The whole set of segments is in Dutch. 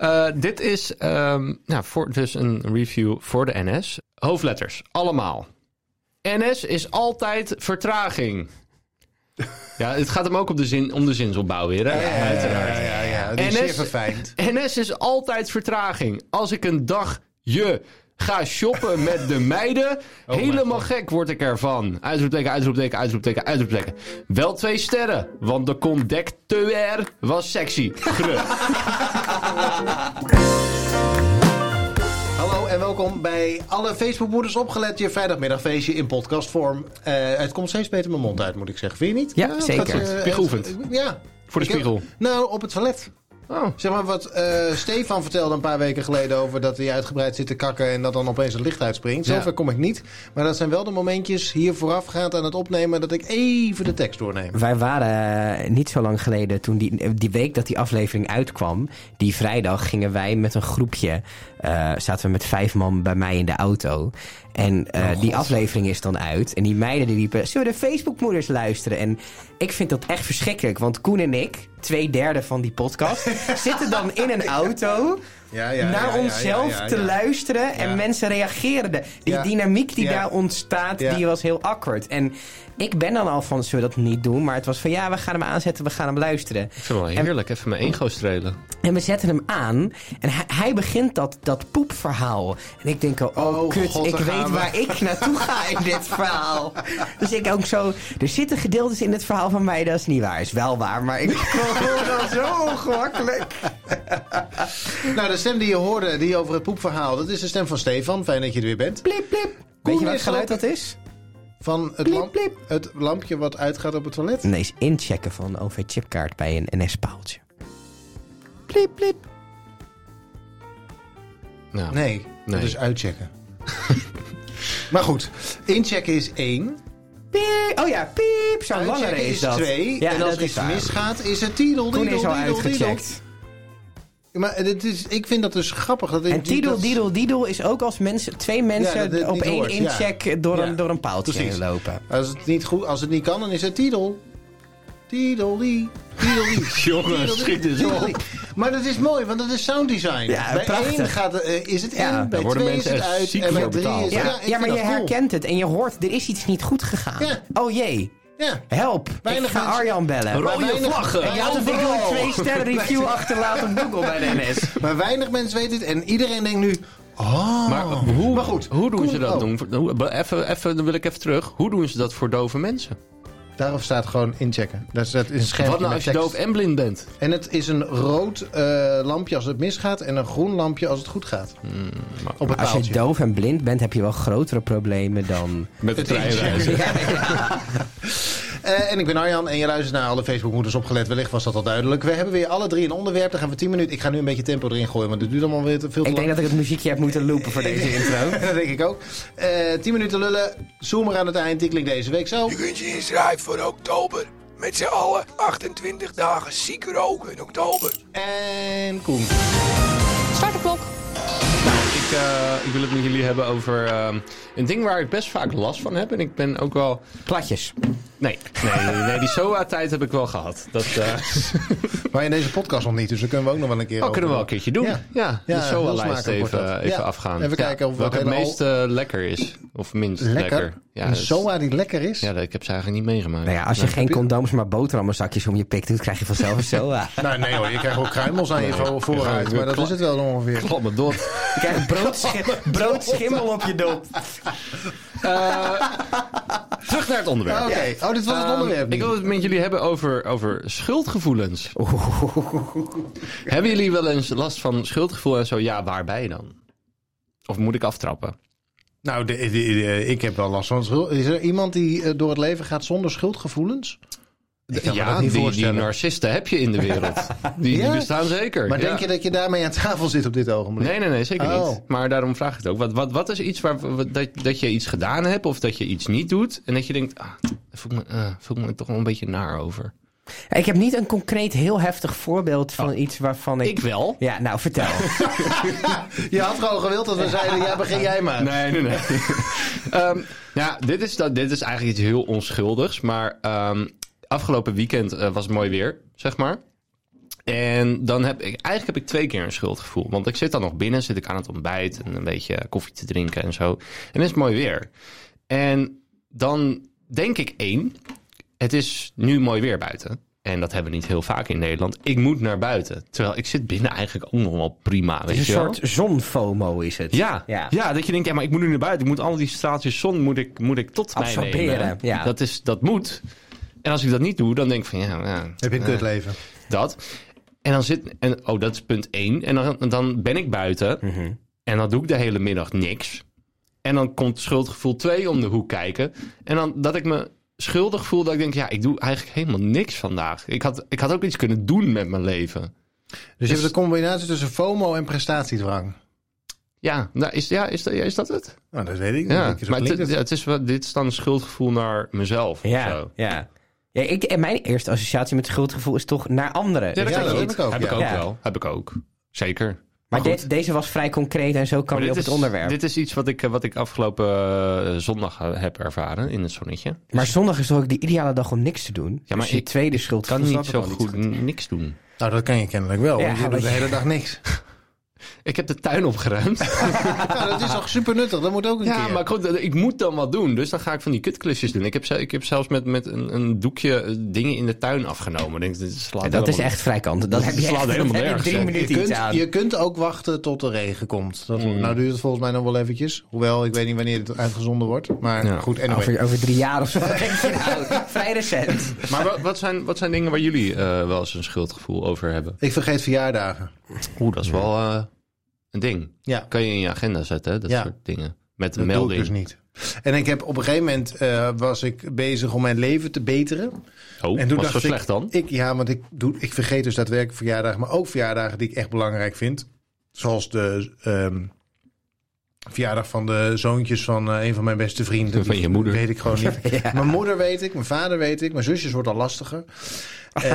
Eh, dit is ehm, nou, voor, dus een review voor de NS. Hoofdletters, allemaal. NS is altijd vertraging. Ja, het gaat hem ook op de zin, om de zinsopbouw weer, hè? Uiteraard. Ja, ja, ja. Die is zeer verfijnd. NS is altijd vertraging. Als ik een dag je ga shoppen met de meiden, Oh helemaal gek word ik ervan. Uitroepteken, uitroepteken, uitroepteken, uitroepteken. Wel twee sterren, want de conducteur was sexy. Grug. Hallo en welkom bij alle Facebookmoeders opgelet. Je vrijdagmiddagfeestje in podcastvorm. Eh, het komt steeds beter mijn mond uit, moet ik zeggen. Vind je niet? Ja, zeker. dat, het- Ja. Voor de Ik heb- spiegel. nou, op het toilet. Oh. Zeg maar wat eh, Stefan vertelde een paar weken geleden over dat hij uitgebreid zit te kakken en dat dan opeens het licht uitspringt. Ja. Zover kom ik niet. Maar dat zijn wel de momentjes hier voorafgaand aan het opnemen dat ik even de tekst doorneem. Wij waren eh, niet zo lang geleden, toen die, die week dat die aflevering uitkwam, die vrijdag gingen wij met een groepje, eh, zaten we met vijf man bij mij in de auto. En eh, die aflevering is dan uit. En die meiden die riepen, zullen we de Facebookmoeders luisteren? En ik vind dat echt verschrikkelijk, want Koen en ik, twee derde van die podcast, zitten dan in een auto Ja, ja, naar ja, ja, onszelf ja, ja, te ja. luisteren en mensen reageren. De, die Ja. dynamiek die Ja. daar ontstaat, Ja. die was heel awkward. En ik ben dan al van, zullen we dat niet doen? Maar het was van, ja, we gaan hem aanzetten, we gaan hem luisteren. Ik vind het wel heerlijk, even mijn ego strelen. En we zetten hem aan en hij, hij begint dat, dat poepverhaal. En ik denk, oh, Oh, kut, God, ik weet we. waar ik naartoe ga in dit verhaal. Dus ik ook zo, er zitten gedeeltes in het verhaal van mij dat is niet waar. Is wel waar, maar ik voel wel zo ongemakkelijk. Nou, de stem die je hoorde, die over het poepverhaal, dat is de stem van Stefan. Fijn dat je er weer bent. Plip, plip. Weet je wat geluid dat is? Van het, lamp, plip. het lampje wat uitgaat op het toilet. Nee, is inchecken van een OV-chipkaart bij een NS-paaltje. Plip, plip. Nou, Nee, dat is uitchecken. maar goed, inchecken is één. Piep. Oh ja, piep. Zo'n langere Uitchecken is is dat. twee. Ja, en als er is iets misgaat, is het tiedel, Koen diedel, is al uitgecheckt. Maar het is, ik vind dat dus grappig. Dat En diedel, diedel is ook als mensen, twee mensen Ja, dat op één hoort, ja. incheck door, Ja. een, door een paaltje Precies. lopen. Als het, niet goed, als het niet kan, dan is het tiedel. Tiedel, die. Jongen, schiet eens op. Maar dat is mooi, want dat is sounddesign. Ja, bij prachtig. één gaat, eh, is het in, Ja, bij twee is het uit en bij voor drie betaald. is Ja, het... ja, vind maar je cool. herkent het en je hoort, er is iets niet goed gegaan. Ja. Oh jee, Ja. help. Weinig ik ga Arjan bellen. Rode weinig- vlaggen. Ik laat een twee sterren review achterlaten op Google bij de NS. Maar weinig mensen weten het en iedereen denkt nu... Oh, Maar hoe, Maar goed, hoe doen ze dat doen? Even, even, dan wil ik even terug. Hoe doen ze dat voor dove mensen? Daarop staat gewoon inchecken. Dat is, dat is een scherm. Wat nou als je doof en blind bent? En het is een rood eh, lampje als het misgaat en een groen lampje als het goed gaat. Op het Als je doof en blind bent, heb je wel grotere problemen dan... Met de treinreizen. Eh, en ik ben Arjan en je luistert naar alle Facebookmoeders opgelet. Wellicht was dat al duidelijk. We hebben weer alle drie een onderwerp. Dan gaan we 10 minuten. Ik ga nu een beetje tempo erin gooien, want het duurt allemaal weer te veel te Ik denk dat ik het muziekje heb moeten loopen voor deze intro. dat denk ik ook. Eh 10 minuten lullen. Zoomer aan het eind. Die klinkt deze week zo. Je kunt je inschrijven voor oktober. Met z'n allen 28 dagen ziek roken in oktober. En Koen. Start de klok. Ik, eh, ik wil het met jullie hebben over ehm, een ding waar ik best vaak last van heb. En ik ben ook wel... Platjes. Nee, nee, nee, die SOA-tijd heb ik wel gehad. Dat eh, Maar in deze podcast nog niet, dus daar kunnen we ook nog wel een keer oh, over kunnen we wel een keertje doen. Ja. Ja, Ja, de SOA-lijst even, even Ja. afgaan. Even kijken of we welke het meest eh, lekker is. Of minst lekker. Lekker. Ja, een SOA die lekker is. Ja, dat, ik heb ze eigenlijk niet meegemaakt. Nou ja, als je geen condooms, maar boterhammenzakjes om je pik doet, krijg je vanzelf een SOA. Nou, nee hoor, je krijgt ook kruimels aan je vo- vooruit. Maar dat is het wel ongeveer. Klap me door. Je krijgt broodschim- broodschimmel op je dop. Terug naar het onderwerp. Ah, Oké, oh, dit was het Ehm, onderwerp ik wil het met jullie hebben over, over schuldgevoelens. Hebben jullie wel eens last van schuldgevoel en zo? Ja, waarbij dan? Of moet ik aftrappen? Nou, de, de- de- ik heb wel last van schuld. Is er iemand die eh, door het leven gaat zonder schuldgevoelens? Ik kan me ja, dat niet die, narcisten heb je in de wereld. Die, bestaan zeker. Maar ja. denk je dat je daarmee aan tafel zit op dit ogenblik? Nee, nee, nee, zeker Oh. niet. Maar daarom vraag ik het ook. Wat, wat, wat is iets waar, wat- dat, dat je iets gedaan hebt of dat je iets niet doet en dat je denkt, ah, daar voel ik me, eh, voel ik me toch wel een beetje naar over. Ik heb niet een concreet heel heftig voorbeeld van iets waarvan ik... Ik wel. Ja, nou vertel. Je had gewoon gewild dat we zeiden, ja, begin jij maar. Nee, nee, nee. Ehm, ja, dit is, dat, dit is eigenlijk iets heel onschuldigs. Maar ehm, afgelopen weekend eh, was het mooi weer, zeg maar. En dan heb ik, eigenlijk heb ik twee keer een schuldgevoel. Want ik zit dan nog binnen, zit ik aan het ontbijt en een beetje koffie te drinken en zo. En het is mooi weer. En dan denk ik één, het is nu mooi weer buiten. En dat hebben we niet heel vaak in Nederland. Ik moet naar buiten. Terwijl ik zit binnen eigenlijk ook nog wel prima. Het Weet is een wel? soort zonfomo is het. Ja, ja. ja. dat je denkt, ja, maar ik moet nu naar buiten. Ik moet al die straaltjes zon moet ik, moet ik tot mij Absorberen, nemen. ja. Dat, is, dat moet. En als ik dat niet doe, dan denk ik van ja, ja Heb je een kutleven? dat. En dan zit, en oh, dat is punt één. En dan, dan ben ik buiten. Mhm. En dan doe ik de hele middag niks. En dan komt schuldgevoel 2 om de hoek kijken. En dan dat ik me schuldig voel dat ik denk, ja, ik doe eigenlijk helemaal niks vandaag. Ik had, ik had ook iets kunnen doen met mijn leven. Dus je hebt de combinatie tussen FOMO en prestatiedrang. Ja, nou, is, ja, is, dat, ja, is dat het? Nou, dat weet ik niet. Ja, maar het, het. ja, het is, dit is dan een schuldgevoel naar mezelf. of Ja, zo. ja. Ja ik, en mijn eerste associatie met schuldgevoel is toch naar anderen. Ja, dat, Ja, heb ik ook, Heb ik ja. ook Ja. wel. Heb ik ook. Zeker. maar de- deze was vrij concreet en zo kwam je op dit het onderwerp. Dit is iets wat ik, wat ik afgelopen eh, zondag eh, heb ervaren in het zonnetje. Maar zondag is toch ook de ideale dag om niks te doen? Ja, maar dus je ik tweede schuldgevoel kan niet zo goed niks doen. Nou, dat kan je kennelijk wel. Ja, want je doet de hele dag niks. Ik heb de tuin opgeruimd. dat is toch super nuttig. Dat moet ook een ja, keer. maar goed, ik moet dan wat doen. Dus dan ga ik van die kutklusjes doen. Ik heb, ik heb zelfs met, met een, een doekje eh, dingen in de tuin afgenomen. Denk, dit slaat Dat is echt vrij kant. Dat heb je slaat echt helemaal nergens drie je, aan. kunt, je kunt ook wachten tot de regen komt. Dat, Mm. Nou duurt het volgens mij nog wel eventjes. Hoewel, ik weet niet wanneer het uitgezonden wordt. Maar Ja. goed, anyway. over, over drie jaar of zo. nou, vrij recent. Maar wat, wat, zijn, wat zijn dingen waar jullie eh, wel eens een schuldgevoel over hebben? Ik vergeet verjaardagen. Oeh, dat is wel eh, een ding. Ja. Kan je in je agenda zetten, hè? dat Ja. soort dingen. Met Dat een ik melding. dus niet. En ik heb op een gegeven moment eh, was ik bezig om mijn leven te beteren. Oh, En toen was dacht zo ik, slecht dan? Ik, ja, want ik, doe, ik vergeet dus daadwerkelijk verjaardagen, maar ook verjaardagen die ik echt belangrijk vind. Zoals de ehm, verjaardag van de zoontjes van eh, een van mijn beste vrienden. Van je moeder. Weet ik gewoon niet. Ja. Mijn moeder weet ik, mijn vader weet ik, mijn zusjes wordt al lastiger. Eh,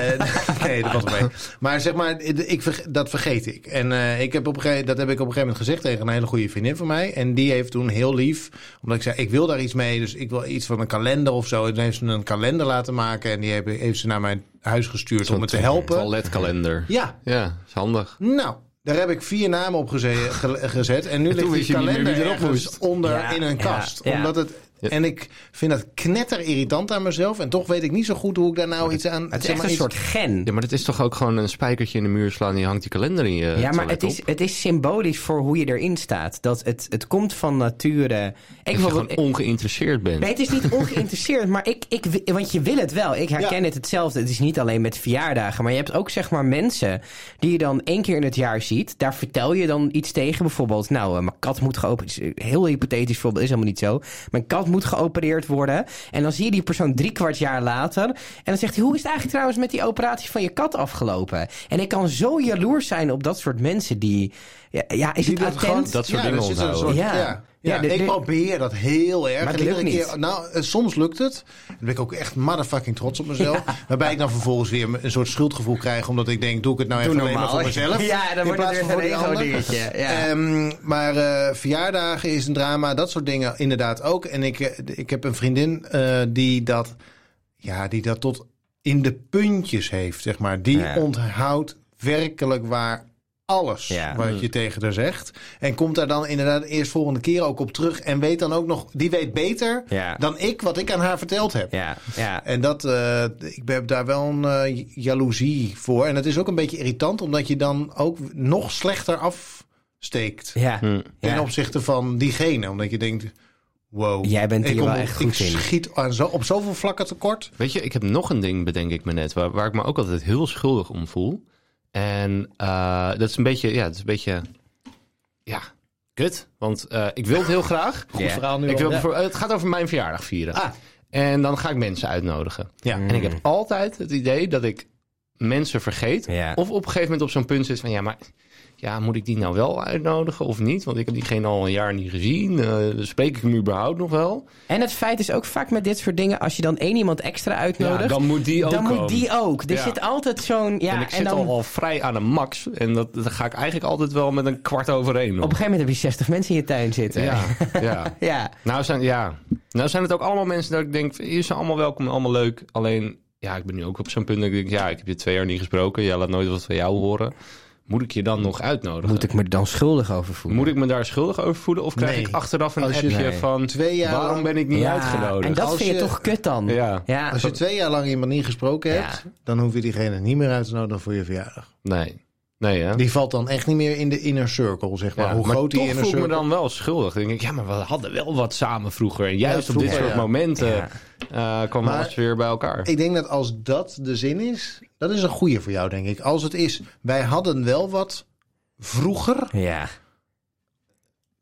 nee, dat valt mee. Maar zeg maar, ik, dat vergeet ik. En eh, ik heb op een gegeven, dat heb ik op een gegeven moment gezegd tegen een hele goede vriendin van mij. En die heeft toen heel lief, omdat ik zei, ik wil daar iets mee. Dus ik wil iets van een kalender of zo. En toen heeft ze een kalender laten maken. En die heeft, heeft ze naar mijn huis gestuurd om me te helpen. Toiletkalender. Ja, Ja, is handig. nou, daar heb ik vier namen op geze- ge- gezet. En nu toen ligt die kalender ergens moest. onder Ja, in een ja, kast. ja. Omdat het, Ja. En ik vind dat knetter irritant aan mezelf. En toch weet ik niet zo goed hoe ik daar nou iets aan... Het is zeg echt maar een iets- soort gen. Ja, maar het is toch ook gewoon een spijkertje in de muur slaan en je hangt die kalender in je Ja, maar het is, op? het is symbolisch voor hoe je erin staat. Dat het, het komt van nature. Ik Dat gewoon ongeïnteresseerd bent. Nee, het is niet ongeïnteresseerd, maar ik, ik, want je wil het wel. Ik herken Ja. het hetzelfde. Het is niet alleen met verjaardagen, maar je hebt ook zeg maar mensen die je dan één keer in het jaar ziet. Daar vertel je dan iets tegen. Bijvoorbeeld, nou, eh, mijn kat moet geopereerd Heel hypothetisch voorbeeld, is helemaal niet zo. Mijn kat moet geopereerd worden. En dan zie je die persoon drie kwart jaar later. En dan zegt hij, hoe is het eigenlijk trouwens met die operatie van je kat afgelopen? En ik kan zo jaloers zijn op dat soort mensen die... Ja, ja is Die het dat attent? gewoon- Dat soort ja, dingen onthouden. soort- Ja. ja. Ja, de- ik probeer dat heel erg. Maar het lukt niet. keer, nou, eh, soms lukt het. Dan ben ik ook echt motherfucking trots op mezelf. Waarbij ik dan vervolgens weer een soort schuldgevoel krijg. Omdat ik denk, doe ik het nou even alleen maar voor mezelf. Ja, dan wordt het weer een ego-dingetje. Ja. Ehm, maar eh, verjaardagen is een drama. Dat soort dingen inderdaad ook. En ik, eh, ik heb een vriendin die dat... Ja, die dat tot in de puntjes heeft, zeg maar. Die onthoudt werkelijk waar alles Ja. wat je tegen haar zegt. En komt daar dan inderdaad eerst volgende keer ook op terug. En weet dan ook nog, die weet beter Ja. dan ik wat ik aan haar verteld heb. Ja, ja. En dat, eh, ik heb daar wel een eh, jaloezie voor. En het is ook een beetje irritant, omdat je dan ook nog slechter afsteekt. Ja. Hm. Ten Ja. opzichte van diegene. Omdat je denkt, wow. Jij bent ik hier wel op- echt goed ik in. schiet aan zo, op zoveel vlakken tekort. Weet je, ik heb nog een ding, bedenk ik me net, waar, waar ik me ook altijd heel schuldig om voel. En eh, dat is een beetje, ja, dat is een beetje, ja, kut. Want eh, ik wil het heel graag. Ja. verhaal nu Ik wil Ja. het gaat over mijn verjaardag vieren. Ah. En dan ga ik mensen uitnodigen. Ja. En ik heb altijd het idee dat ik mensen vergeet. Ja. Of op een gegeven moment op zo'n punt zit van, ja, maar ja, moet ik die nou wel uitnodigen of niet? Want ik heb diegene al een jaar niet gezien. Eh, spreek ik hem überhaupt nog wel? En het feit is ook vaak met dit soort dingen, als je dan één iemand extra uitnodigt, Ja, dan moet die ook dan moet die ook. Er Ja. zit altijd zo'n. Ja, en ik zit dan, al, al vrij aan een max. En dat, dat ga ik eigenlijk altijd wel met een kwart over één. op een gegeven moment heb je 60 mensen in je tuin zitten. Ja, ja. ja. Nou, zijn, ja. nou zijn het ook allemaal mensen dat ik denk... je zijn allemaal welkom, allemaal leuk. Alleen ja, ik ben nu ook op zo'n punt dat ik denk, ja, ik heb je twee jaar niet gesproken. Jij laat nooit wat van jou horen. Moet ik je dan nog uitnodigen? Moet ik me dan schuldig over voelen? Moet ik me daar schuldig over voelen? Of krijg Nee. ik achteraf een Als je- appje Nee. van... Twee jaar waarom lang- ben ik niet ja, uitgenodigd? En dat Als vind je, toch kut dan? Ja. ja. Als je twee jaar lang iemand niet gesproken Ja. hebt, dan hoef je diegene niet meer uit te nodigen voor je verjaardag. Nee. Nee, hè? Die valt dan echt niet meer in de inner circle, zeg maar. Ja, Hoe maar groot die toch inner voel ik me circle... dan wel schuldig. Dan denk ik, ja, maar we hadden wel wat samen vroeger. En juist Ja, op dit soort ja. momenten Ja. eh kwam alles weer bij elkaar. Ik denk dat als dat de zin is, dat is een goede voor jou, denk ik. Als het is, wij hadden wel wat vroeger. Ja.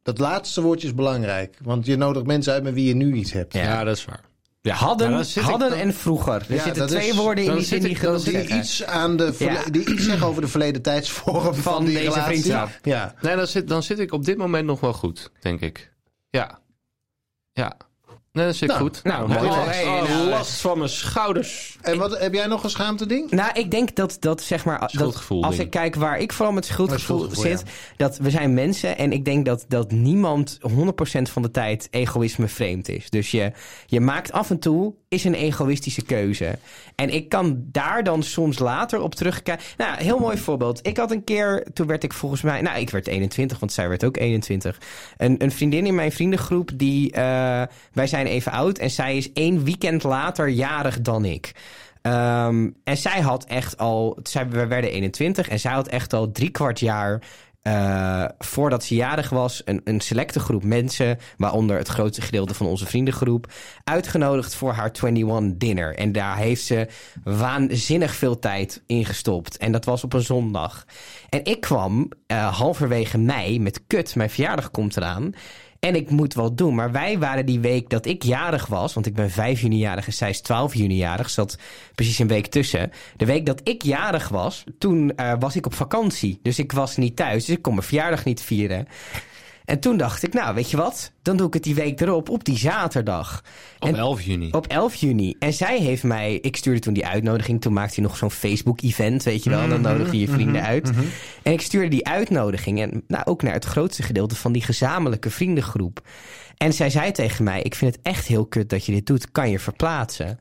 Dat laatste woordje is belangrijk. Want je nodigt mensen uit met wie je nu iets hebt. Ja. Ja, dat is waar. Ja, Hadden, hadden dan- en vroeger. Er Ja, zitten twee is- woorden in die zin die genoeg zeggen. iets, aan de Ja. die iets zeggen over de verleden tijdsvorm van, Van die deze relatie. vriendschap. Ja. Nee, dan zit, dan zit ik op dit moment nog wel goed, denk ik. Ja. Ja. Nee, dat zit Nou, goed. nou, mooi. mooi. Oh, Hey, nou, last van mijn schouders. En wat, heb jij nog een schaamte ding? Nou, ik denk dat, dat zeg maar. Dat, als ik kijk waar ik vooral met schuldgevoel, Oh, schuldgevoel, zit. Dat we zijn mensen en ik denk dat, dat niemand 100% van de tijd egoïsme vreemd is. Dus je, je maakt af en toe is een egoïstische keuze. En ik kan daar dan soms later op terugkijken. Nou, heel mooi voorbeeld. Ik had een keer, toen werd ik volgens mij. Nou, ik werd 21, want zij werd ook 21. Een, een vriendin in mijn vriendengroep, die. eh, wij zijn even oud en zij is één weekend later jarig dan ik. Ehm, en zij had echt al, zij, we werden 21 en zij had echt al drie kwart jaar eh, voordat ze jarig was, een, een selecte groep mensen, waaronder het grootste gedeelte van onze vriendengroep, uitgenodigd voor haar 21 dinner. En daar heeft ze waanzinnig veel tijd in gestopt. En dat was op een zondag. En ik kwam eh, halverwege mei met kut, mijn verjaardag komt eraan. En ik moet wel doen. Maar wij waren die week dat ik jarig was. Want ik ben 5 juni jarig en zij is 12 juni jarig. Zat precies een week tussen. De week dat ik jarig was, toen eh, was ik op vakantie. Dus ik was niet thuis. Dus ik kon mijn verjaardag niet vieren. En toen dacht ik, nou weet je wat? Dan doe ik het die week erop, op die zaterdag. Op En- 11 juni. op 11 juni. En zij heeft mij... Ik stuurde toen die uitnodiging. Toen maakte hij nog zo'n Facebook-event, weet je wel. Dan nodig je je vrienden uit. En ik stuurde die uitnodiging. En nou, ook naar het grootste gedeelte van die gezamenlijke vriendengroep. En zij zei tegen mij... Ik vind het echt heel kut dat je dit doet. Kan je verplaatsen?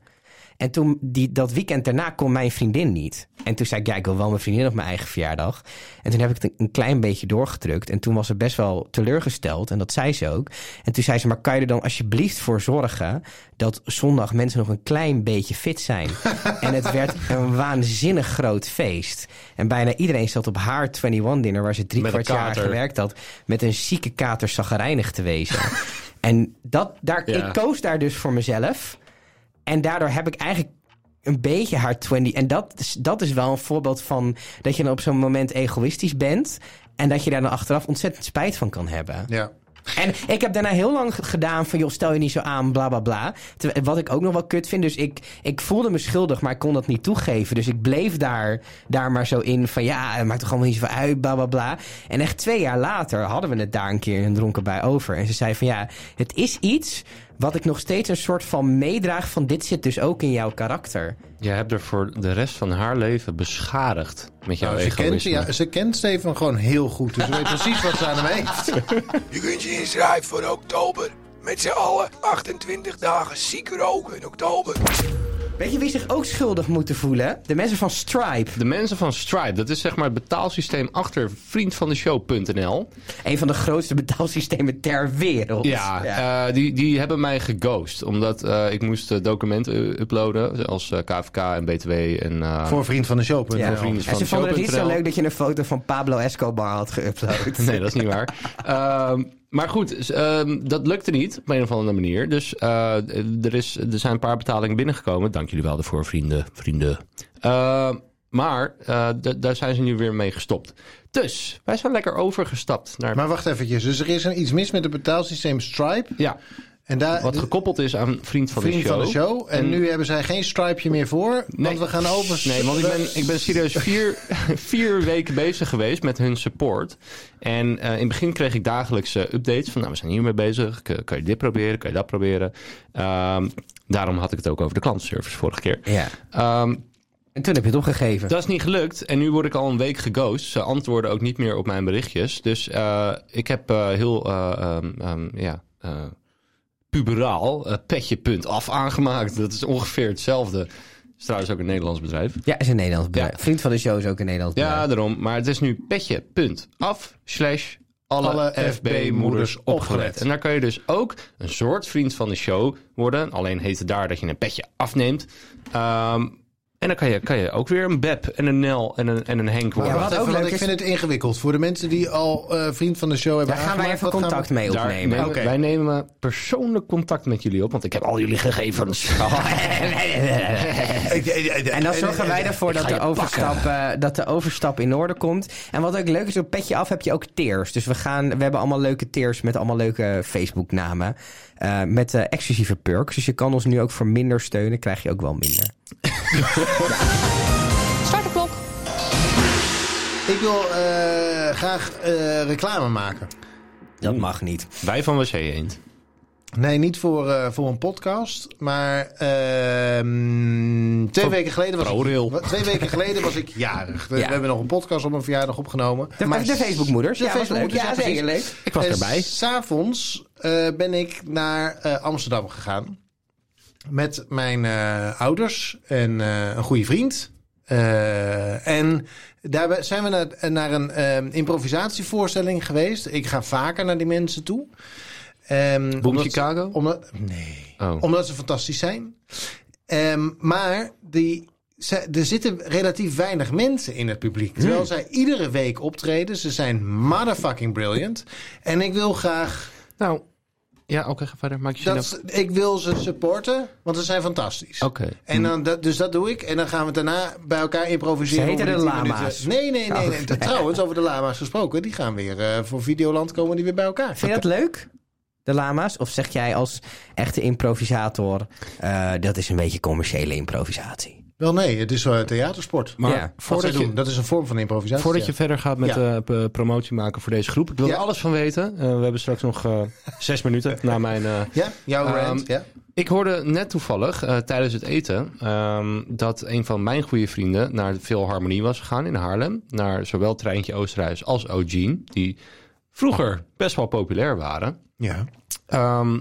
En toen, die, dat weekend daarna kon mijn vriendin niet. En toen zei ik, ja, ik wil wel mijn vriendin op mijn eigen verjaardag. En toen heb ik het een, een klein beetje doorgedrukt. En toen was ze best wel teleurgesteld. En dat zei ze ook. En toen zei ze, maar kan je er dan alsjeblieft voor zorgen... dat zondag mensen nog een klein beetje fit zijn? en het werd een waanzinnig groot feest. En bijna iedereen zat op haar 21-dinner... waar ze drie Met kwart jaar gewerkt had... met een zieke kater zaggerijnig te wezen. en dat, daar, Ja. ik koos daar dus voor mezelf... En daardoor heb ik eigenlijk een beetje haar 20. En dat is, dat is wel een voorbeeld van dat je dan op zo'n moment egoïstisch bent. En dat je daar dan achteraf ontzettend spijt van kan hebben. Ja. En ik heb daarna heel lang gedaan van, joh, stel je niet zo aan, bla bla bla. Wat ik ook nog wel kut vind. Dus ik, ik voelde me schuldig, maar ik kon dat niet toegeven. Dus ik bleef daar, daar maar zo in van, ja, het maakt toch allemaal niet zoveel uit, bla bla bla. En echt twee jaar later hadden we het daar een keer in een dronken bij over. En ze zei van, ja, het is iets wat ik nog steeds een soort van meedraag van, dit zit dus ook in jouw karakter. Je hebt er voor de rest van haar leven beschadigd met jouw Nou, ze, kent, egoïsme. ja, ze kent Steven gewoon heel goed. Dus ze weet precies wat ze aan hem heeft. Je kunt je inschrijven voor oktober. Met z'n allen 28 dagen ziek roken in oktober. Weet je wie zich ook schuldig moeten voelen? De mensen van Stripe. De mensen van Stripe, dat is zeg maar het betaalsysteem achter vriendvandeshow.nl. Een van de grootste betaalsystemen ter wereld. Ja, eh, die, die hebben mij geghost. Omdat eh, ik moest eh, documenten uploaden. Als eh, KVK en BTW. En, eh, Voor vriend van de show. Ja. vrienden En ze vonden het niet zo leuk dat je een foto van Pablo Escobar had geüpload. Nee, dat is niet waar. Maar goed, ehm, dat lukte niet op een of andere manier. Dus eh, er, is, er zijn een paar betalingen binnengekomen. Dank jullie wel daarvoor, vrienden. vrienden. Ehm, maar eh, daar zijn ze nu weer mee gestopt. Dus wij zijn lekker overgestapt naar Maar wacht eventjes. Dus er is een, iets mis met het betaalsysteem Stripe. ja, En daar, wat gekoppeld is aan vriend van vriend de show. van de show. En, En- nu hebben zij geen Stripeje meer voor. Want we gaan over... Nee, want ik ben, ik ben serieus vier, vier weken bezig geweest met hun support. En eh, in het begin kreeg ik dagelijks eh, updates van... nou, we zijn hiermee bezig. Kan je dit proberen? Kan je dat proberen? Ehm, daarom had ik het ook over de klantenservice vorige keer. Ja. Ehm, En toen heb je het opgegeven. dat is niet gelukt. En nu word ik al een week geghost. Ze antwoorden ook niet meer op mijn berichtjes. Dus eh, ik heb eh, heel... eh, ehm, ehm, ja... eh, puberaal, eh, petje punt af aangemaakt. Dat is ongeveer hetzelfde is trouwens ook een Nederlands bedrijf. Ja, is een Nederlands bedrijf. Ja. Vriend van de show is ook een Nederlands bedrijf. Ja, daarom. Maar het is nu petje.af slash alle, Alle FB-moeders opgelet. opgelet. En daar kan je dus ook een soort vriend van de show worden. Alleen heet het daar dat je een petje afneemt. Ehm, en dan kan je, kan je ook weer een Beb en een Nel en een, en een Henk worden. Ja, wat ook leuk ik is- vind het ingewikkeld. Voor de mensen die al eh, vriend van de show hebben Daar gaan wij even gaan contact we- mee Daar opnemen. nemen-. Wij nemen persoonlijk contact met jullie op, want ik heb al jullie gegevens. En dan zorgen wij ervoor dat de, overstap, eh, dat de overstap in orde komt. En wat ook leuk is, op Petje Af heb je ook tiers. Dus we, gaan, we hebben allemaal leuke tiers met allemaal leuke Facebook-namen. eh, met eh, exclusieve perks. Dus je kan ons nu ook voor minder steunen, krijg je ook wel minder. Start de klok. Ik wil eh, graag eh, reclame maken. Dat mag niet. Wij van WC Eend. Nee, niet voor, eh, voor een podcast. Maar ehm, twee, weken geleden was ik, twee weken geleden was ik jarig. We, Ja. we hebben nog een podcast op mijn verjaardag opgenomen. De, Maar de Facebook-moeders. De ja, Facebook-moeders, ja, zeker leuk. Ik was En erbij. S'avonds eh ben ik naar eh, Amsterdam gegaan. Met mijn eh, ouders en eh, een goede vriend. Eh, en daar zijn we naar, naar een eh, improvisatievoorstelling geweest. Ik ga vaker naar die mensen toe. Boom omdat- Chicago? Omdat, nee, Oh. omdat ze fantastisch zijn. Ehm, maar die, ze- er zitten relatief weinig mensen in het publiek. Terwijl Hmm. zij iedere week optreden. Ze zijn motherfucking brilliant. En ik wil graag... Nou, ja, oké, ga verder. Maak je Dat, ik wil ze supporten, want ze zijn fantastisch. Oké. En dan, dat, dus dat doe ik. En dan gaan we daarna bij elkaar improviseren. Ze heten de 10 lama's. Nee, nee, nee. nee. Oh. Trouwens, over de lama's gesproken. Die gaan weer eh, voor Videoland komen die weer bij elkaar. Vind je dat leuk? De lama's? Of zeg jij als echte improvisator, eh, dat is een beetje commerciële improvisatie? Wel nee, het is eh, theatersport. Maar Ja. Voordat je, doen, dat is een vorm van improvisatie. Voordat ja. je verder gaat met Ja. eh, promotie maken voor deze groep. Ik wil Ja. er alles van weten. Eh, we hebben straks nog eh, zes minuten na mijn... eh, Ja, jouw Ehm, rant, ja. Ik hoorde net toevallig eh, tijdens het eten ehm, dat een van mijn goede vrienden naar Veel Harmonie was gegaan in Haarlem. Naar zowel Treintje Oosterhuis als O'Gene, die vroeger best wel populair waren. Ja, Ehm,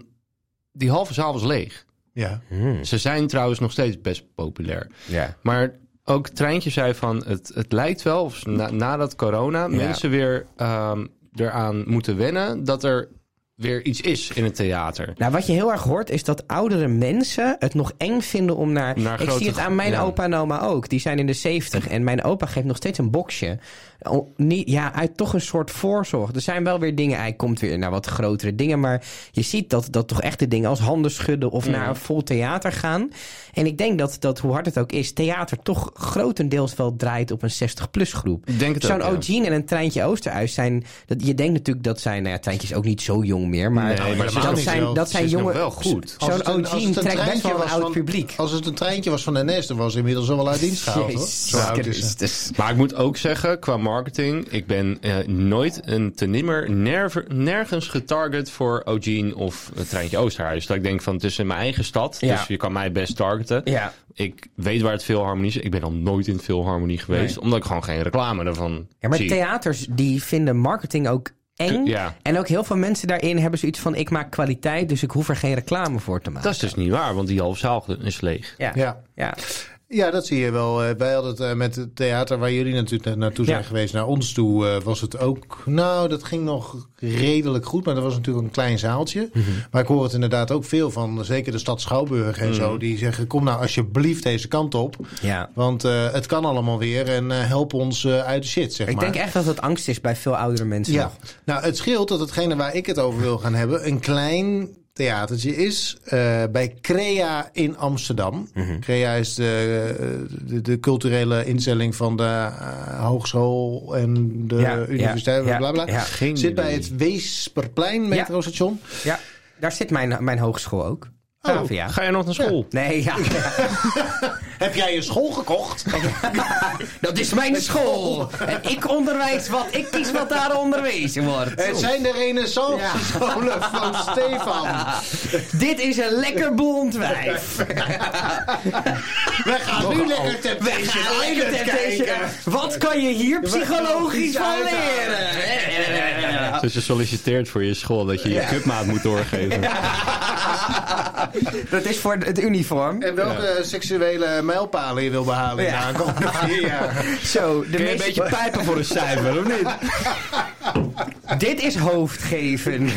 die halve zaal was leeg. ja. Ze zijn trouwens nog steeds best populair. Ja. Maar ook Treintje zei van het, het lijkt wel, of na, nadat corona, mensen weer ehm, eraan moeten wennen dat er weer iets is in het theater. Nou, wat je heel erg hoort is dat oudere mensen het nog eng vinden om naar... Naar ik grote zie het aan mijn ja. opa en oma ook. Die zijn in de 70 en mijn opa geeft nog steeds een boxje. Niet, ja, uit toch een soort voorzorg. Er zijn wel weer dingen, hij komt weer naar wat grotere dingen. Maar je ziet dat, dat toch echt de dingen als handen schudden of naar een vol theater gaan. En ik denk dat, dat, hoe hard het ook is, theater toch grotendeels wel draait op een 60-plus groep. Zo'n ook, ja. En een Treintje Oosterhuis zijn... Dat, je denkt natuurlijk dat zijn... Nou ja, Treintje is ook niet zo jong meer. Maar, Nee, maar helemaal dat, zijn, wel. dat zijn jongen... wel goed. Zo'n een trekt best treintje wel een was oud van- publiek. Als het een treintje was van NS, dan was hij inmiddels al wel uit dienst gehaald. hoor. Zo oud is hij. Christus. Maar ik moet ook zeggen, qua marketing, ik ben eh, nooit een te nimmer nerve- nergens getarget voor O'Gene of het treintje Oosterhuis. Dat ik denk van het is in mijn eigen stad, Ja. dus je kan mij best targeten. Ja. Ik weet waar het veel harmonie is. Ik ben al nooit in het veel harmonie geweest, omdat ik gewoon geen reclame ervan ja, maar zie. theaters die vinden marketing ook eng. Ja. En ook heel veel mensen daarin hebben zoiets van... ik maak kwaliteit, dus ik hoef er geen reclame voor te maken. Dat is dus niet waar, want die halve zaal is leeg. Ja. Ja. Ja. Ja, dat zie je wel. Eh, Wij hadden het eh, met het theater waar jullie natuurlijk na- naartoe zijn Ja. geweest, naar ons toe, eh, was het ook. Nou, dat ging nog redelijk goed, maar dat was natuurlijk een klein zaaltje. Mhm. Maar ik hoor het inderdaad ook veel van, zeker de stad Schouwburg en Mhm. zo, die zeggen: kom nou alsjeblieft deze kant op, ja. want het kan allemaal weer en help ons uit de shit, zeg Ik maar. denk echt dat het angst is bij veel oudere mensen Ja, nog. nou het scheelt dat hetgene waar ik het over wil gaan hebben een klein theatertje is eh, bij Crea in Amsterdam. Mhm. Crea is de, de, de culturele instelling van de eh, hogeschool en de Ja, universiteit, ja, bla bla. ja. Geen Zit bij het Weesperplein metrostation. Ja, daar zit mijn, mijn hogeschool ook. Oh. Ga je nog naar school? Nee, ja. Heb jij een school gekocht? dat is mijn school. En ik onderwijs wat. Ik kies wat daar onderwezen wordt. Het zijn de renaissance scholen van Stefan. Dit is een lekker blond wijf. We gaan nu lekker Temptation kijken. Wat kan je hier psychologisch van leren? Dus je solliciteert voor je school dat je je cupmaat moet doorgeven. Dat is voor het uniform. En welke seksuele mijlpalen je wil behalen in de Ja. aankomende vier jaar. Zo, de Kun je een beetje pijpen voor een cijfer, of niet? Dit is hoofdgeven.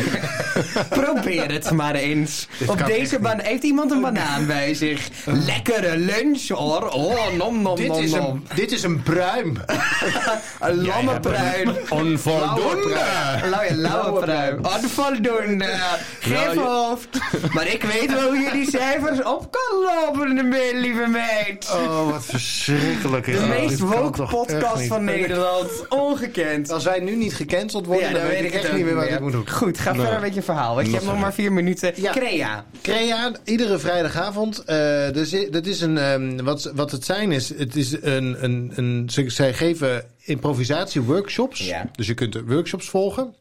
Probeer het maar eens. Op deze ban heeft iemand een banaan bij zich. Lekkere lunch hoor. Oh, nom nom Dit nom is, nom. een, dit is een pruim. Een lammepruim. Onvoldoende. Lauwe, lauwe pruim. Onvoldoende. Geef Nou, je- hoofd. Maar ik weet wel hoe je die cijfers op kan lopen, lieve meid. Oh, wat verschrikkelijk. De meest woke podcast van Nederland. Ongekend. Als wij nu niet gecanceld worden, dan, weet ik echt niet meer wat ik moet doen. Goed, ga verder met je verhaal. Want je hebt nog maar vier minuten. Crea. Crea, iedere vrijdagavond. eh, dus, dat is een, ehm, wat, wat het zijn is, het is een, een, een, ze, zij geven improvisatie-workshops. Ja. Dus je kunt workshops volgen.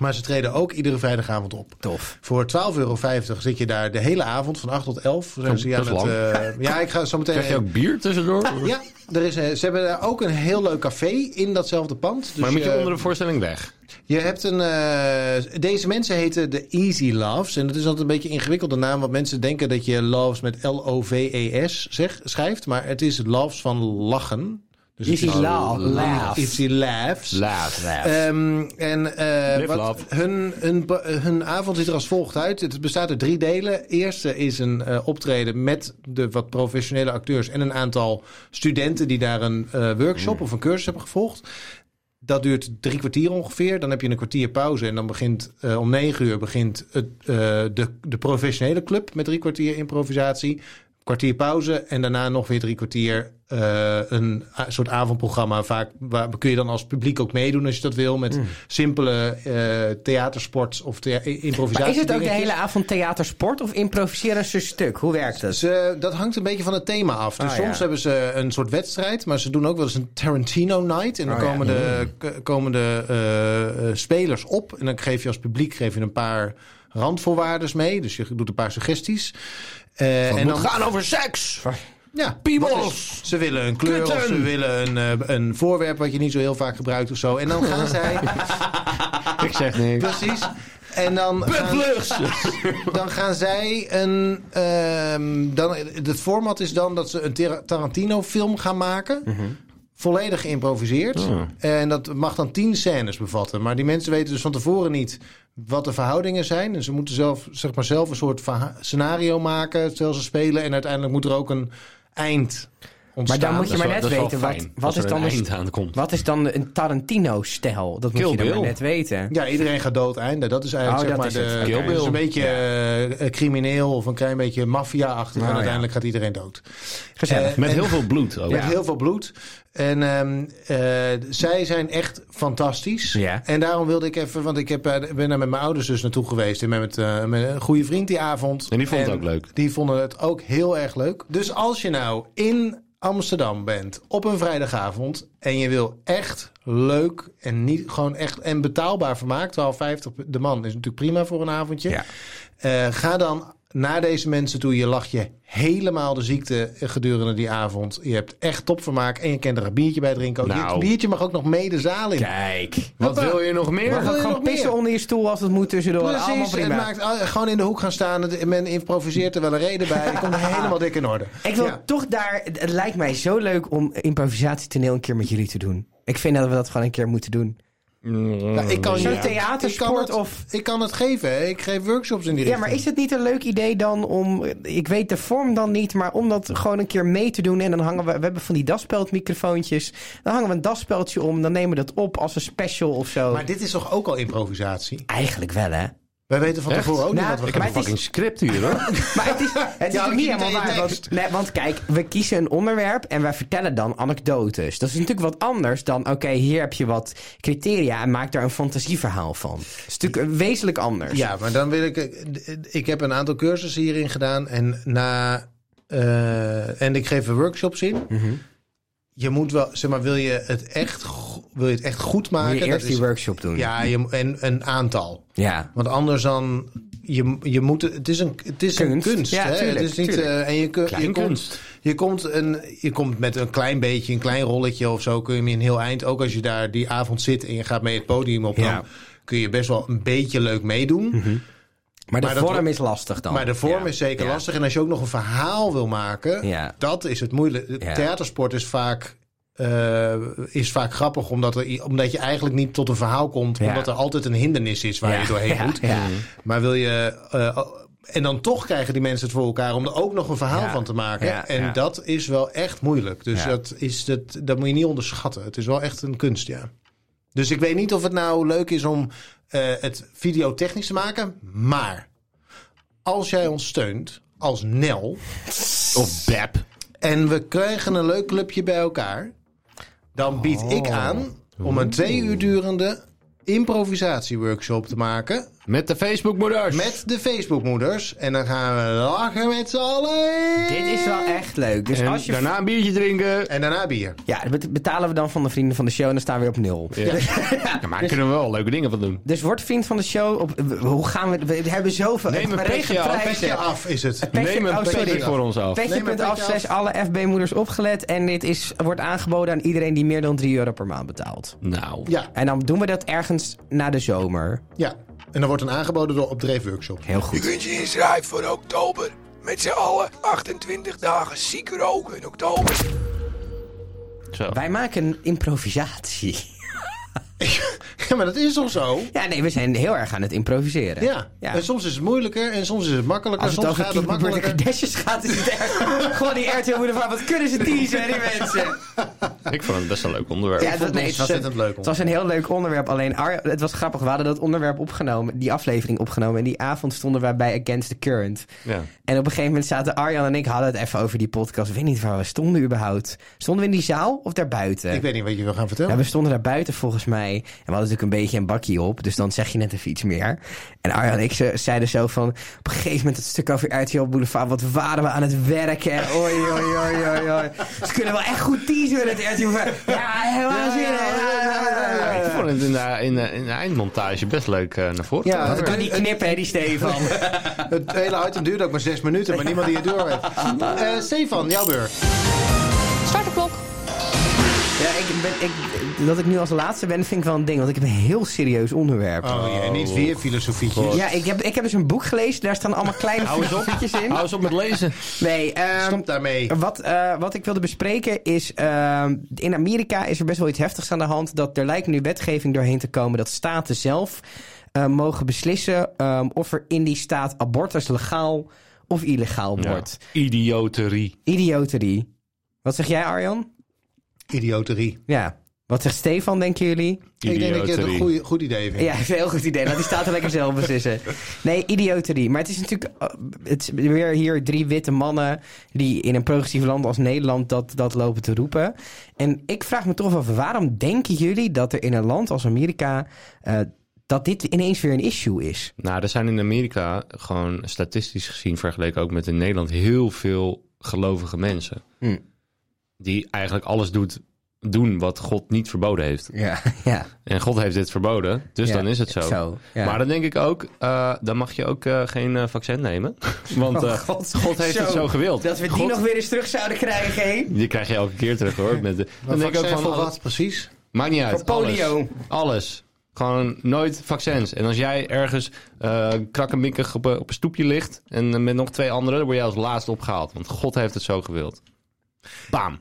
Maar ze treden ook iedere vrijdagavond op. Tof. Voor 12,50 euro zit je daar de hele avond, van 8 tot 11. Zijn ze lang. eh, ja, ik ga zo meteen... Krijg je ook bier tussendoor? Ja, er is, eh, ze hebben daar ook een heel leuk café in datzelfde pand. Dus maar moet je onder de voorstelling weg? je hebt een. eh, deze mensen heten de Easy Loves. En dat is altijd een beetje een ingewikkelde naam. Want mensen denken dat je loves met L-O-V-E-S schrijft. Maar het is loves van lachen. Dus het Easy is- la- laugh. Easy Laughs. Laat. Ehm, en eh, wat, hun, hun, hun avond ziet er als volgt uit. Het bestaat uit drie delen. Eerste is een eh, optreden met de wat professionele acteurs en een aantal studenten die daar een eh, workshop of een cursus hebben gevolgd. Dat duurt drie kwartier ongeveer. Dan heb je een kwartier pauze. En dan begint om negen uur begint het, de, de professionele club met drie kwartier improvisatie. Kwartier pauze en daarna nog weer drie kwartier eh, een soort avondprogramma. Vaak waar, kun je dan als publiek ook meedoen als je dat wil. Met simpele eh theatersport of thea- improvisatie. Maar is het ook de hele avond theatersport of improviseren ze stuk? Hoe werkt het? Ze, dat hangt een beetje van het thema af. Dus Ah, soms ja. hebben ze een soort wedstrijd, maar ze doen ook wel eens een Tarantino night. En dan Oh, ja. komen de, k- komen de eh, spelers op. En dan geef je als publiek geef je een paar randvoorwaarden mee. Dus je doet een paar suggesties. En dan, gaan over seks. Ja, Piemels. Ze willen een kleur of ze willen een, eh, een voorwerp wat je niet zo heel vaak gebruikt of zo. En dan gaan zij... Ik zeg niks. Precies. En dan gaan, dan gaan zij een. ehm, dan, het format is dan dat ze een Tar- Tarantino-film gaan maken. Volledig geïmproviseerd. Oh. En dat mag dan tien scènes bevatten. Maar die mensen weten dus van tevoren niet wat de verhoudingen zijn. En ze moeten zelf, zeg maar zelf een soort scenario maken terwijl ze spelen. En uiteindelijk moet er ook een eind ontstaan. Maar dan moet je maar net wel weten, wat, wat, er is dan een een, eind aan komt. wat is dan een Tarantino-stijl? Dat moet Kill je dan maar net weten. Ja, iedereen gaat dood einde. Dat is eigenlijk Oh, zeg dat maar is de. is een beetje eh, crimineel of een klein beetje maffia-achtig. Oh, en ja. uiteindelijk gaat iedereen dood. Gezellig. Eh, Met en- heel veel bloed ook. Met heel veel bloed. En ehm, eh, zij zijn echt fantastisch. Ja. En daarom wilde ik even, want ik heb, eh, ben daar met mijn ouders dus naartoe geweest. En met, eh, met een goede vriend die avond. En die vond het ook leuk. Die vonden het ook heel erg leuk. Dus als je nou in Amsterdam bent op een vrijdagavond. en je wil echt leuk en niet gewoon echt en betaalbaar vermaak. 12,50 de man is natuurlijk prima voor een avondje. Ja. Eh, ga dan naar deze mensen toe. Je lacht je helemaal de ziekte gedurende die avond. Je hebt echt topvermaak en je kan er een biertje bij drinken. Ook. Nou. Je biertje mag ook nog mee de zaal in. Kijk. Wat Hoppa. wil je nog meer? Wat wil je Gewoon nog pissen meer? onder je stoel als het moet tussendoor. Allemaal Precies, het prima. maakt, ah, gewoon in de hoek gaan staan. Het- Men improviseert er wel een reden bij. Het komt helemaal dik in orde. Ik wil Ja. toch daar... Het het lijkt mij zo leuk om improvisatietoneel een keer met jullie te doen. Ik vind dat we dat gewoon een keer moeten doen. Nou, ik kan Zo'n je- theatersport ik kan het, of- Ik kan het geven. hè. Ik geef workshops in die Ja, richting. maar is het niet een leuk idee dan om... Ik weet de vorm dan niet, maar om dat gewoon een keer mee te doen. En dan hangen we... We hebben van die daspeldmicrofoontjes. Dan hangen we een daspeldje om. Dan nemen we dat op als een special of zo. Maar dit is toch ook al improvisatie? Eigenlijk wel, hè? Wij weten van Echt? tevoren ook Nou, niet wat we Ik gaan heb Maar een het fucking script hier hoor. Maar het is, het is Ja, ook ik niet helemaal waar. Want, nee, want kijk, we kiezen een onderwerp en wij vertellen dan anekdotes. Dat is natuurlijk wat anders dan, oké, hier heb je wat criteria en maak daar een fantasieverhaal van. Dat is natuurlijk wezenlijk anders. Ja, maar dan wil ik. Ik heb een aantal cursussen hierin gedaan. En na. eh, en ik geef er workshops in. Mhm. Je moet wel, zeg maar, wil je het echt, wil je het echt goed maken? Moet je dat eerst die is- workshop doen. Ja, je, en een aantal. Ja. Want anders dan. Je, je moet, het is een, het is Kunst. een kunst. Ja, hè? tuurlijk, het is niet, eh, en je, je, komt, Kleinkunst. je, komt een, je komt met een klein beetje, een klein rolletje of zo. Kun je een heel eind. Ook als je daar die avond zit en je gaat mee het podium op. Ja. Dan kun je best wel een beetje leuk meedoen. Maar de Maar vorm is lastig dan. Maar de vorm Ja. is zeker Ja. lastig. En als je ook nog een verhaal wil maken, Ja. dat is het moeilijk. Theatersport is vaak, eh, is vaak grappig, omdat, er, omdat je eigenlijk niet tot een verhaal komt. Omdat er altijd een hindernis is waar je doorheen moet. Maar wil je. eh, en dan toch krijgen die mensen het voor elkaar om er ook nog een verhaal van te maken. Ja, En dat is wel echt moeilijk. Dus dat, is dat, dat moet je niet onderschatten. Het is wel echt een kunst, ja. Dus ik weet niet of het nou leuk is om het videotechnisch te maken. Maar als jij ons steunt als Nel. Of Beb. En we krijgen een leuk clubje bij elkaar. Dan bied ik Oh. aan om een twee uur durende improvisatieworkshop te maken. Met de Facebookmoeders. Met de Facebookmoeders. En dan gaan we lachen met z'n allen. Dit is wel echt leuk. Dus En als je... daarna een biertje drinken. En daarna bier. Ja, dat betalen we dan van de vrienden van de show en dan staan we weer op nul. Ja. Ja, maar daar kunnen we wel leuke dingen van doen. Dus word vriend van de show. Op, hoe gaan we... We hebben zoveel... Neem een we petje af. Petje af is het. Petje- Neem een oh, petje voor ons af. Petje.af petje slash alle FB-moeders opgelet. En dit is, wordt aangeboden aan iedereen die meer dan 3 euro per maand betaalt. Nou. Ja, En dan doen we dat ergens na de zomer. ja. En dan wordt een aangeboden door Opdreef Workshop. Heel Je goed. kunt je inschrijven voor oktober. Met z'n allen 28 dagen ziek roken in oktober. Zo. Wij maken een improvisatie. Ja, maar dat is toch zo? Ja, nee, we zijn heel erg aan het improviseren. Ja. Ja. En soms is het moeilijker en soms is het makkelijker. Als het soms gaat het makkelijker. Kardashians gaat, is het echt... Gewoon die RTL moeder van, wat kunnen ze teasen, die mensen? Ik vond het best een leuk onderwerp. Ja, dat, het nee, het was, een, leuk het was een heel leuk onderwerp. Alleen, Ar- het was grappig. We hadden dat onderwerp opgenomen, die aflevering opgenomen. En die avond stonden wij bij Against the Current. Ja. En op een gegeven moment zaten Arjan en ik hadden het even over die podcast. Ik weet niet waar we stonden überhaupt. Stonden we in die zaal of daarbuiten? Ik weet niet wat je wil gaan vertellen. Ja, we stonden daar buiten volgens mij. En we hadden natuurlijk een beetje een bakje op. Dus dan zeg je net even iets meer. En Arjan en ik ze- zeiden zo van... Op een gegeven moment het stuk over RTL Boulevard. Wat waren we aan het werken. Oei, oei, oei, oei, oei. Ze kunnen wel echt goed teasen met het RTL Boulevard. Ja, helemaal zin. Ja, ik vond het in de, in de, in de eindmontage best leuk eh, naar voren. Ja. Dat kan niet knippen, hè, die Stefan. Het hele item duurde ook maar zes minuten, maar niemand die het door heeft. Eh, Stefan, jouw beurt. Start de klok. Ja, ik ben, ik, dat ik nu als laatste ben, vind ik wel een ding. Want ik heb een heel serieus onderwerp. Oh ja, niet weer filosofietjes. Ja, ik heb, ik heb dus een boek gelezen. Daar staan allemaal kleine filosofietjes in. Hou eens op met lezen. Nee, ehm, Stop daarmee. Wat, eh, wat ik wilde bespreken is... ehm, in Amerika is er best wel iets heftigs aan de hand. Dat er lijkt nu wetgeving doorheen te komen... dat staten zelf eh, mogen beslissen... ehm, of er in die staat abortus legaal of illegaal Ja. wordt. Idioterie. Idioterie. Wat zeg jij, Arjan? Idioterie. Ja. Wat zegt Stefan, denken jullie? Ik denk dat ik het een goeie, goed idee vind. Ja, is een heel goed idee. Laat die staten lekker zelf beslissen. Nee, idioterie. Maar het is natuurlijk... eh, Het is weer hier drie witte mannen... die in een progressief land als Nederland dat, dat lopen te roepen. En ik vraag me toch af, waarom denken jullie dat er in een land als Amerika... eh, dat dit ineens weer een issue is? Nou, er zijn in Amerika gewoon statistisch gezien vergeleken ook met in Nederland heel veel gelovige mensen. Hm. Die eigenlijk alles doet, doen wat God niet verboden heeft. Ja, ja. En God heeft dit verboden, dus Ja, dan is het zo. zo, ja. Maar dan denk ik ook, eh, dan mag je ook eh, geen eh, vaccin nemen. Want eh, Oh, God. God heeft het zo gewild. Dat we die God- nog weer eens terug zouden krijgen, hè? Die krijg je elke keer terug hoor. Met de, dan denk ik ook van, voor wat precies? Maakt niet uit. Voor polio. Alles. Alles. Gewoon nooit vaccins. En als jij ergens eh krakkemikkig op, een- op een stoepje ligt... en met nog twee anderen, dan word jij als laatste opgehaald. Want God heeft het zo gewild. Bam.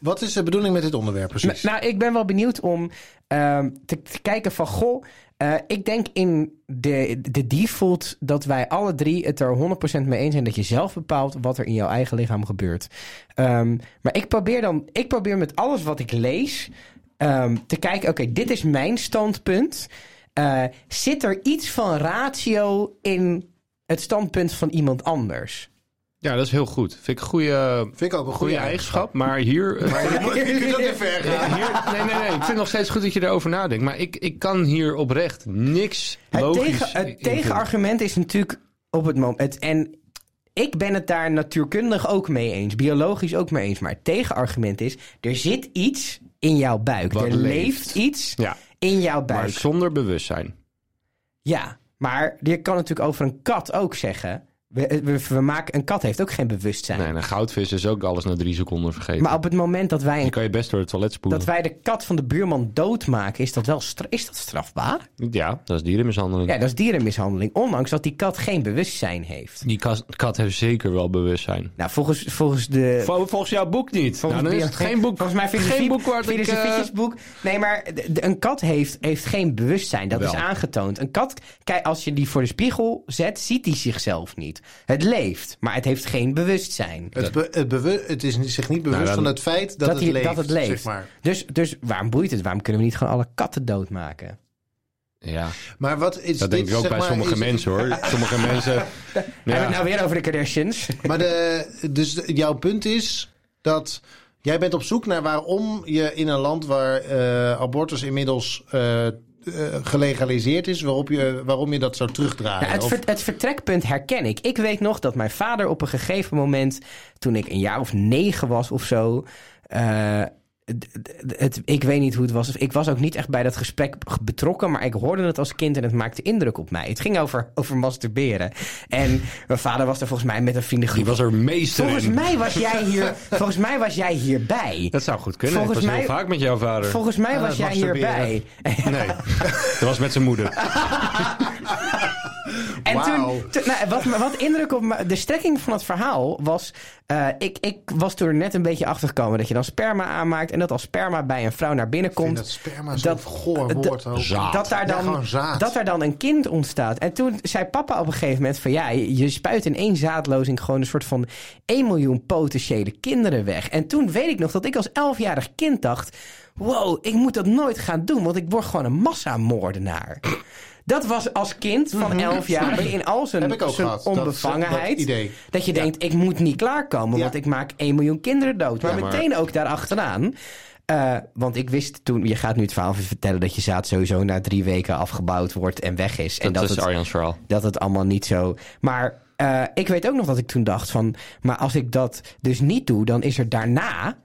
Wat is de bedoeling met dit onderwerp precies? Nou, ik ben wel benieuwd om ehm, te, te kijken van... Goh, eh, ik denk in de, de default dat wij alle drie het er 100% mee eens zijn... dat je zelf bepaalt wat er in jouw eigen lichaam gebeurt. Ehm, maar ik probeer dan... Ik probeer met alles wat ik lees ehm, te kijken... Oké, dit is mijn standpunt. Eh, zit er iets van ratio in het standpunt van iemand anders? Ja, dat is heel goed. Vind ik een goede, Vind ik ook een goede eigenschap. Maar hier... eh, Je kunt ook te ver gaan. hier nee, nee, nee. Ik vind het nog steeds goed dat je erover nadenkt. Maar ik, ik kan hier oprecht niks Het, logisch tegen, in het tegenargument is natuurlijk op het moment. Het, en ik ben het daar natuurkundig ook mee eens, biologisch ook mee eens. Maar het tegenargument is: er zit iets in jouw buik. Wat er leeft. leeft iets Ja, in jouw maar buik. zonder bewustzijn. Ja, maar je kan natuurlijk over een kat ook zeggen: We, we, we maken, een kat heeft ook geen bewustzijn. Nee, een goudvis is ook alles na drie seconden vergeten. Maar op het moment dat wij, Die een, kan je best door het toilet spoelen. dat wij de kat van de buurman doodmaken, is dat wel is dat strafbaar? Ja, dat is dierenmishandeling. Ja, dat is dierenmishandeling. Ondanks dat die kat geen bewustzijn heeft. Die kat, kat heeft zeker wel bewustzijn. Nou, volgens, volgens de... Vol- Volgens jouw boek niet. Volgens, nou, dan is het geen boek. Volgens mij geen filosofie, boek waar ik... eh, filosofietjesboek. Nee, maar de- de- een kat heeft, heeft geen bewustzijn. Dat Wel. is aangetoond. Een kat, kijk, als je die voor de spiegel zet, ziet hij zichzelf niet. Het leeft, maar het heeft geen bewustzijn. Het, be- het, bewu- het is zich niet bewust Nou, dan- van het feit dat, Dat het, leeft, dat het leeft. Zeg maar. Dus, dus waarom boeit het? Waarom kunnen we niet gewoon alle katten doodmaken? Ja, maar wat is dat dit, denk ik ook zeg bij maar, sommige mensen hoor. Sommige mensen... Hebben we het nou weer over de Kardashians? Maar de, dus jouw punt is dat jij bent op zoek naar waarom je in een land waar eh, abortus inmiddels eh, eh, gelegaliseerd is, waarop je, waarom je dat zou terugdraaien. Ja, het, ver- het vertrekpunt herken ik. Ik weet nog dat mijn vader op een gegeven moment, toen ik een jaar of negen was of zo. eh, het, ik weet niet hoe het was. Ik was ook niet echt bij dat gesprek betrokken, maar ik hoorde het als kind en het maakte indruk op mij. Het ging over, over masturberen. En mijn vader was er volgens mij met een vriendengroep. Die was er meester Volgens in. mij was jij hier, volgens mij was jij hierbij. Dat zou goed kunnen. Volgens ik was mij- heel vaak met jouw vader. Volgens mij Aan was jij hierbij. Nee, dat was met zijn moeder. En Wauw. toen, toen- nou, wat, wat indruk op me, de strekking van het verhaal was. eh, ik, ik was toen er net een beetje achter gekomen dat je dan sperma aanmaakt. En dat als sperma bij een vrouw naar binnen komt. dat sperma dat- goor woord ook. Zaad. Dat daar, dan, dat daar dan een kind ontstaat. En toen zei papa op een gegeven moment van ja, je je spuit in één zaadlozing gewoon een soort van 1 miljoen potentiële kinderen weg. En toen weet ik nog dat ik als 11-jarig kind dacht: wow, ik moet dat nooit gaan doen, want ik word gewoon een massamoordenaar. Dat was als kind van 11 jaar in al zijn, Mhm. Heb ik ook zijn gehad, dat- onbevangenheid. dat idee. Dat je denkt, ik moet niet klaarkomen, Ja. want ik maak 1 miljoen kinderen dood. Maar Ja, maar- meteen ook daarachteraan. eh want ik wist toen, je gaat nu het verhaal vertellen dat je zaad sowieso na drie weken afgebouwd wordt en weg is. en Dat, dat is het, Arjan's verhaal. dat het allemaal niet zo. Maar eh, ik weet ook nog dat ik toen dacht van, maar als ik dat dus niet doe, dan is er daarna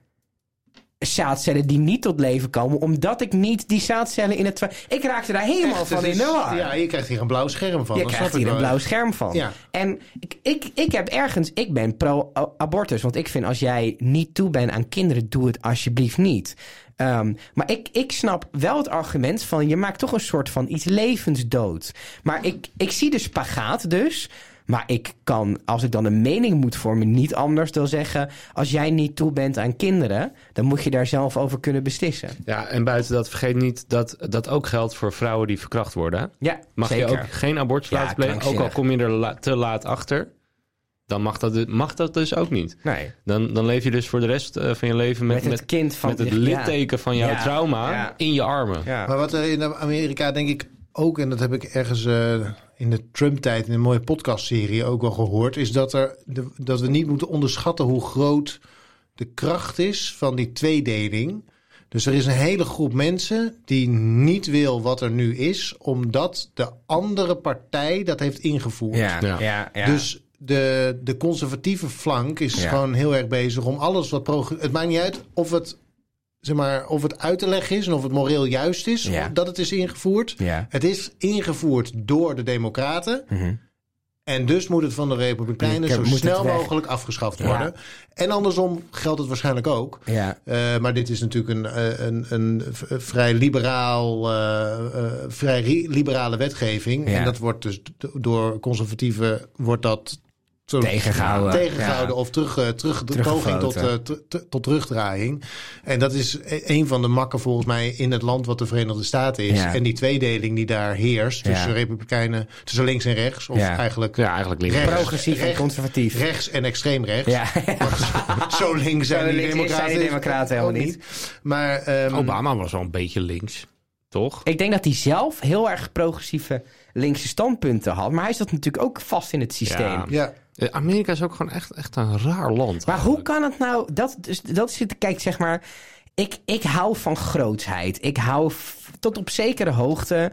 zaadcellen die niet tot leven komen, omdat ik niet die zaadcellen in het. Ik raakte daar helemaal Echt, van in de war. Ja, je krijgt hier een blauw scherm van. Je krijgt hier een blauw scherm van. Ja. En ik, ik, ik heb ergens, ik ben pro-abortus. Want ik vind als jij niet toe bent aan kinderen, doe het alsjeblieft niet. Ehm, maar ik, ik snap wel het argument van je maakt toch een soort van iets levensdood. Maar ik, ik zie de spagaat dus. Maar ik kan, als ik dan een mening moet vormen, niet anders dan zeggen: als jij niet toe bent aan kinderen, dan moet je daar zelf over kunnen beslissen. Ja, en buiten dat, vergeet niet dat dat ook geldt voor vrouwen die verkracht worden. hè? Ja, Mag zeker. je ook geen abortus Ja, laten plegen, ook al kom je er la- te laat achter. Dan mag dat, du- mag dat dus ook niet. Nee. Dan, dan leef je dus voor de rest eh, van je leven met, Met het kind van met het ja. litteken van jouw Ja. trauma Ja. in je armen. Ja. Maar wat er in Amerika denk ik ook, en dat heb ik ergens eh, in de Trump-tijd in een mooie podcastserie ook wel gehoord, is dat, er de, dat we niet moeten onderschatten hoe groot de kracht is van die tweedeling. Dus er is een hele groep mensen die niet wil wat er nu is, omdat de andere partij dat heeft ingevoerd. Ja, Ja. ja, ja. Dus de, de conservatieve flank is Ja. gewoon heel erg bezig om alles wat Het maakt niet uit of het, zeg maar, of het uit te leggen is en of het moreel juist is Ja. dat het is ingevoerd. Ja. Het is ingevoerd door de Democraten. Mhm. En dus moet het van de Republikeinen Ik zo snel mogelijk afgeschaft Ja. worden. En andersom geldt het waarschijnlijk ook. Ja. Eh, maar dit is natuurlijk een, eh, een, een, v- vrij, liberaal, eh, eh, vrij ri- liberale wetgeving. Ja. En dat wordt dus door conservatieven wordt dat zo Tegengehouden. tegengehouden of terug, eh, terug, de poging tot, eh, t- t- tot terugdraaiing. En dat is e- een van de makken volgens mij in het land wat de Verenigde Staten is. Ja. En die tweedeling die daar heerst tussen Ja. republikeinen, tussen links en rechts. Of Ja. eigenlijk Ja, eigenlijk links. Rechts. Progressief en conservatief. rechts en extreem rechts. Ja. Zo links zijn Zo die links democraten, zijn die democraten helemaal niet. Maar ehm, Obama was wel een beetje links, toch? Ik denk dat hij zelf heel erg progressieve linkse standpunten had. Maar hij zat natuurlijk ook vast in het systeem. Ja. ja, Eh, Amerika is ook gewoon echt, echt een raar land. Maar hoe kan het nou... Dat, dus, dat zit, kijk, zeg maar... Ik, ik hou van grootsheid. Ik hou f- tot op zekere hoogte...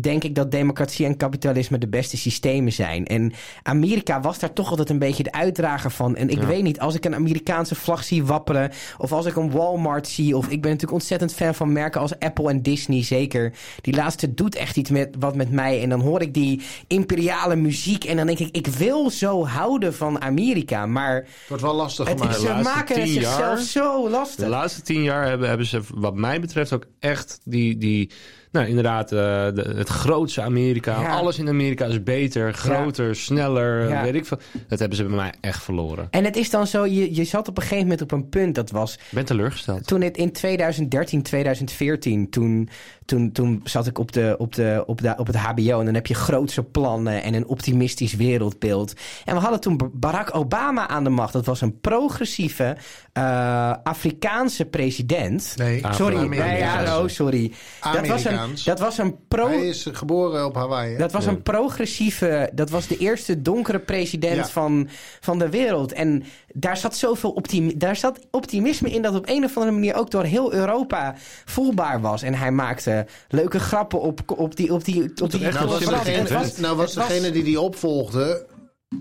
denk ik dat democratie en kapitalisme de beste systemen zijn. En Amerika was daar toch altijd een beetje de uitdrager van. En ik weet niet, als ik een Amerikaanse vlag zie wapperen, of als ik een Walmart zie, of ik ben natuurlijk ontzettend fan van merken als Apple en Disney, zeker. Die laatste doet echt iets met, wat met mij. En dan hoor ik die imperiale muziek en dan denk ik, ik wil zo houden van Amerika. Maar Het wordt wel lastig het, gemaakt. ze maken het zichzelf jaar- zo De lastig. laatste tien jaar hebben, hebben ze, wat mij betreft, ook echt die, die nou inderdaad, eh, de- het grootste Amerika. Ja. Alles in Amerika is beter, groter, sneller, Ja. weet ik veel. Dat hebben ze bij mij echt verloren. En het is dan zo, je, je zat op een gegeven moment op een punt, dat was Ik ben teleurgesteld. toen het in 2013, 2014, toen, toen, toen zat ik op, de, op, de, op, de, op het HBO en dan heb je grootse plannen en een optimistisch wereldbeeld. En we hadden toen Barack Obama aan de macht. Dat was een progressieve eh, Afrikaanse president. Nee, Sorry, Amerikaans. nee, ja, oh, sorry. Dat was een, Amerikaans. dat was een pro. Hij is geboren op Hawaii. hè? Dat was een progressieve. Dat was de eerste donkere president Ja. van, van de wereld. En daar zat zoveel optimi daar zat optimisme in dat op een of andere manier ook door heel Europa voelbaar was. En hij maakte leuke grappen op, op die. Op die, op die echt Nou was, degene, nou was- degene die die opvolgde...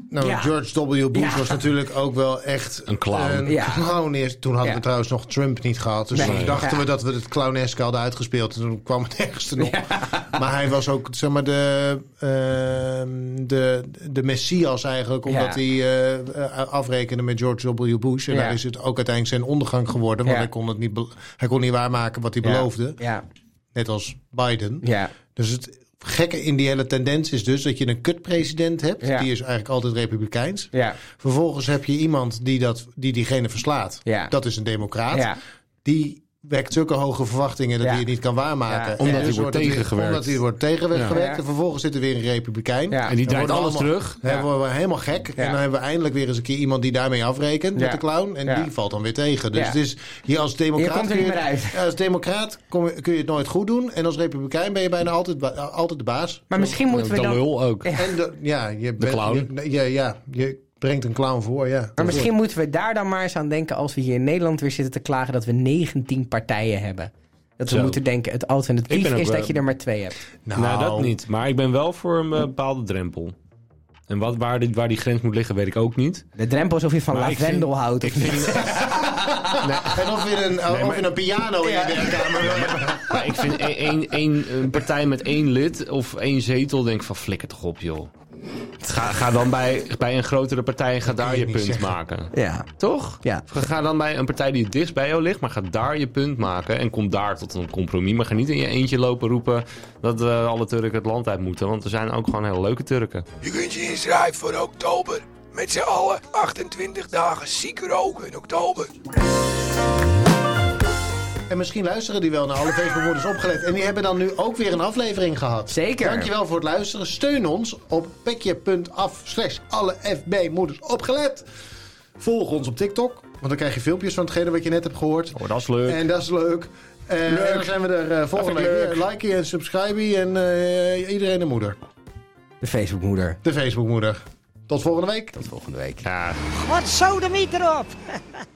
Nou, Ja. George W. Bush Ja. was natuurlijk ook wel echt Een clown. Een Ja. clown eerst. Toen hadden Ja. we trouwens nog Trump niet gehad. Dus Nee. toen dachten Ja. we dat we het clowneske hadden uitgespeeld. En toen kwam het ergste nog. Maar hij was ook zeg maar, de, ehm, de, de messias eigenlijk. Omdat Ja. hij eh, eh, afrekende met George W. Bush. En Ja. daar is het ook uiteindelijk zijn ondergang geworden. Want Ja. hij, kon het niet hij kon niet waarmaken wat hij Ja. beloofde. Ja, Net als Biden. ja, Dus het gekke in die hele tendens is dus dat je een kutpresident hebt. Ja. Die is eigenlijk altijd republikeins. ja, Vervolgens heb je iemand die, dat, die diegene verslaat. Ja. Dat is een democraat. ja. Die wekt zulke hoge verwachtingen dat Ja. hij het niet kan waarmaken. Omdat hij dus wordt tegengewerkt. Omdat hij wordt tegengewerkt. Ja. En vervolgens zit er weer een republikein. Ja. En die draait alles allemaal- terug. Dan Ja. worden we helemaal gek. Ja. En dan hebben we eindelijk weer eens een keer iemand die daarmee afrekent Ja. met de clown. En Ja. die valt dan weer tegen. Dus Ja. het is, je als Je democraat, komt er kun niet je, meer uit. ja, als democraat kun je het nooit goed doen. En als republikein ben je bijna altijd, altijd de baas. Maar misschien moeten we De dan. lul ook. En de, ja, je bent, clown. Je, ja, ja, je brengt een clown voor, ja. Maar misschien moeten we daar dan maar eens aan denken als we hier in Nederland weer zitten te klagen dat we 19 partijen hebben. Dat we Zo. moeten denken, het alternatief is wel- dat je er maar twee hebt. Nou, dat niet. Maar ik ben wel voor een eh, bepaalde drempel. En wat, waar, die, waar die grens moet liggen, weet ik ook niet. De drempel is of je van Maar lavendel vind- houdt. Ik Of niet. En of je een, of je een piano in je werkkamer maar ik vind één- één één- een partij met één lid of één zetel, denk ik van flikker toch op, joh. Ga, ga dan bij, bij een grotere partij en ga daar je punt zeggen. maken. Ja. Toch? Ja. Ga dan bij een partij die het dichtst bij jou ligt, maar ga daar je punt maken en kom daar tot een compromis. Maar ga niet in je eentje lopen roepen dat eh, alle Turken het land uit moeten, want er zijn ook gewoon hele leuke Turken. Je kunt je inschrijven voor oktober. Met z'n allen 28 dagen ziek roken in oktober. En misschien luisteren die wel naar alle Facebookmoeders opgelet. En die hebben dan nu ook weer een aflevering gehad. Zeker. Dankjewel voor het luisteren. Steun ons op pekje.af slash alle FB-moeders opgelet. Volg ons op TikTok. Want dan krijg je filmpjes van hetgene wat je net hebt gehoord. Oh, dat is leuk. En dat is leuk. Eh, En dan zijn we er eh, volgende week leuk. weer. Like en subscribe en eh, iedereen de moeder. De Facebookmoeder. De Facebookmoeder. Tot volgende week. Tot volgende week. Ja, Wat sodemiet erop!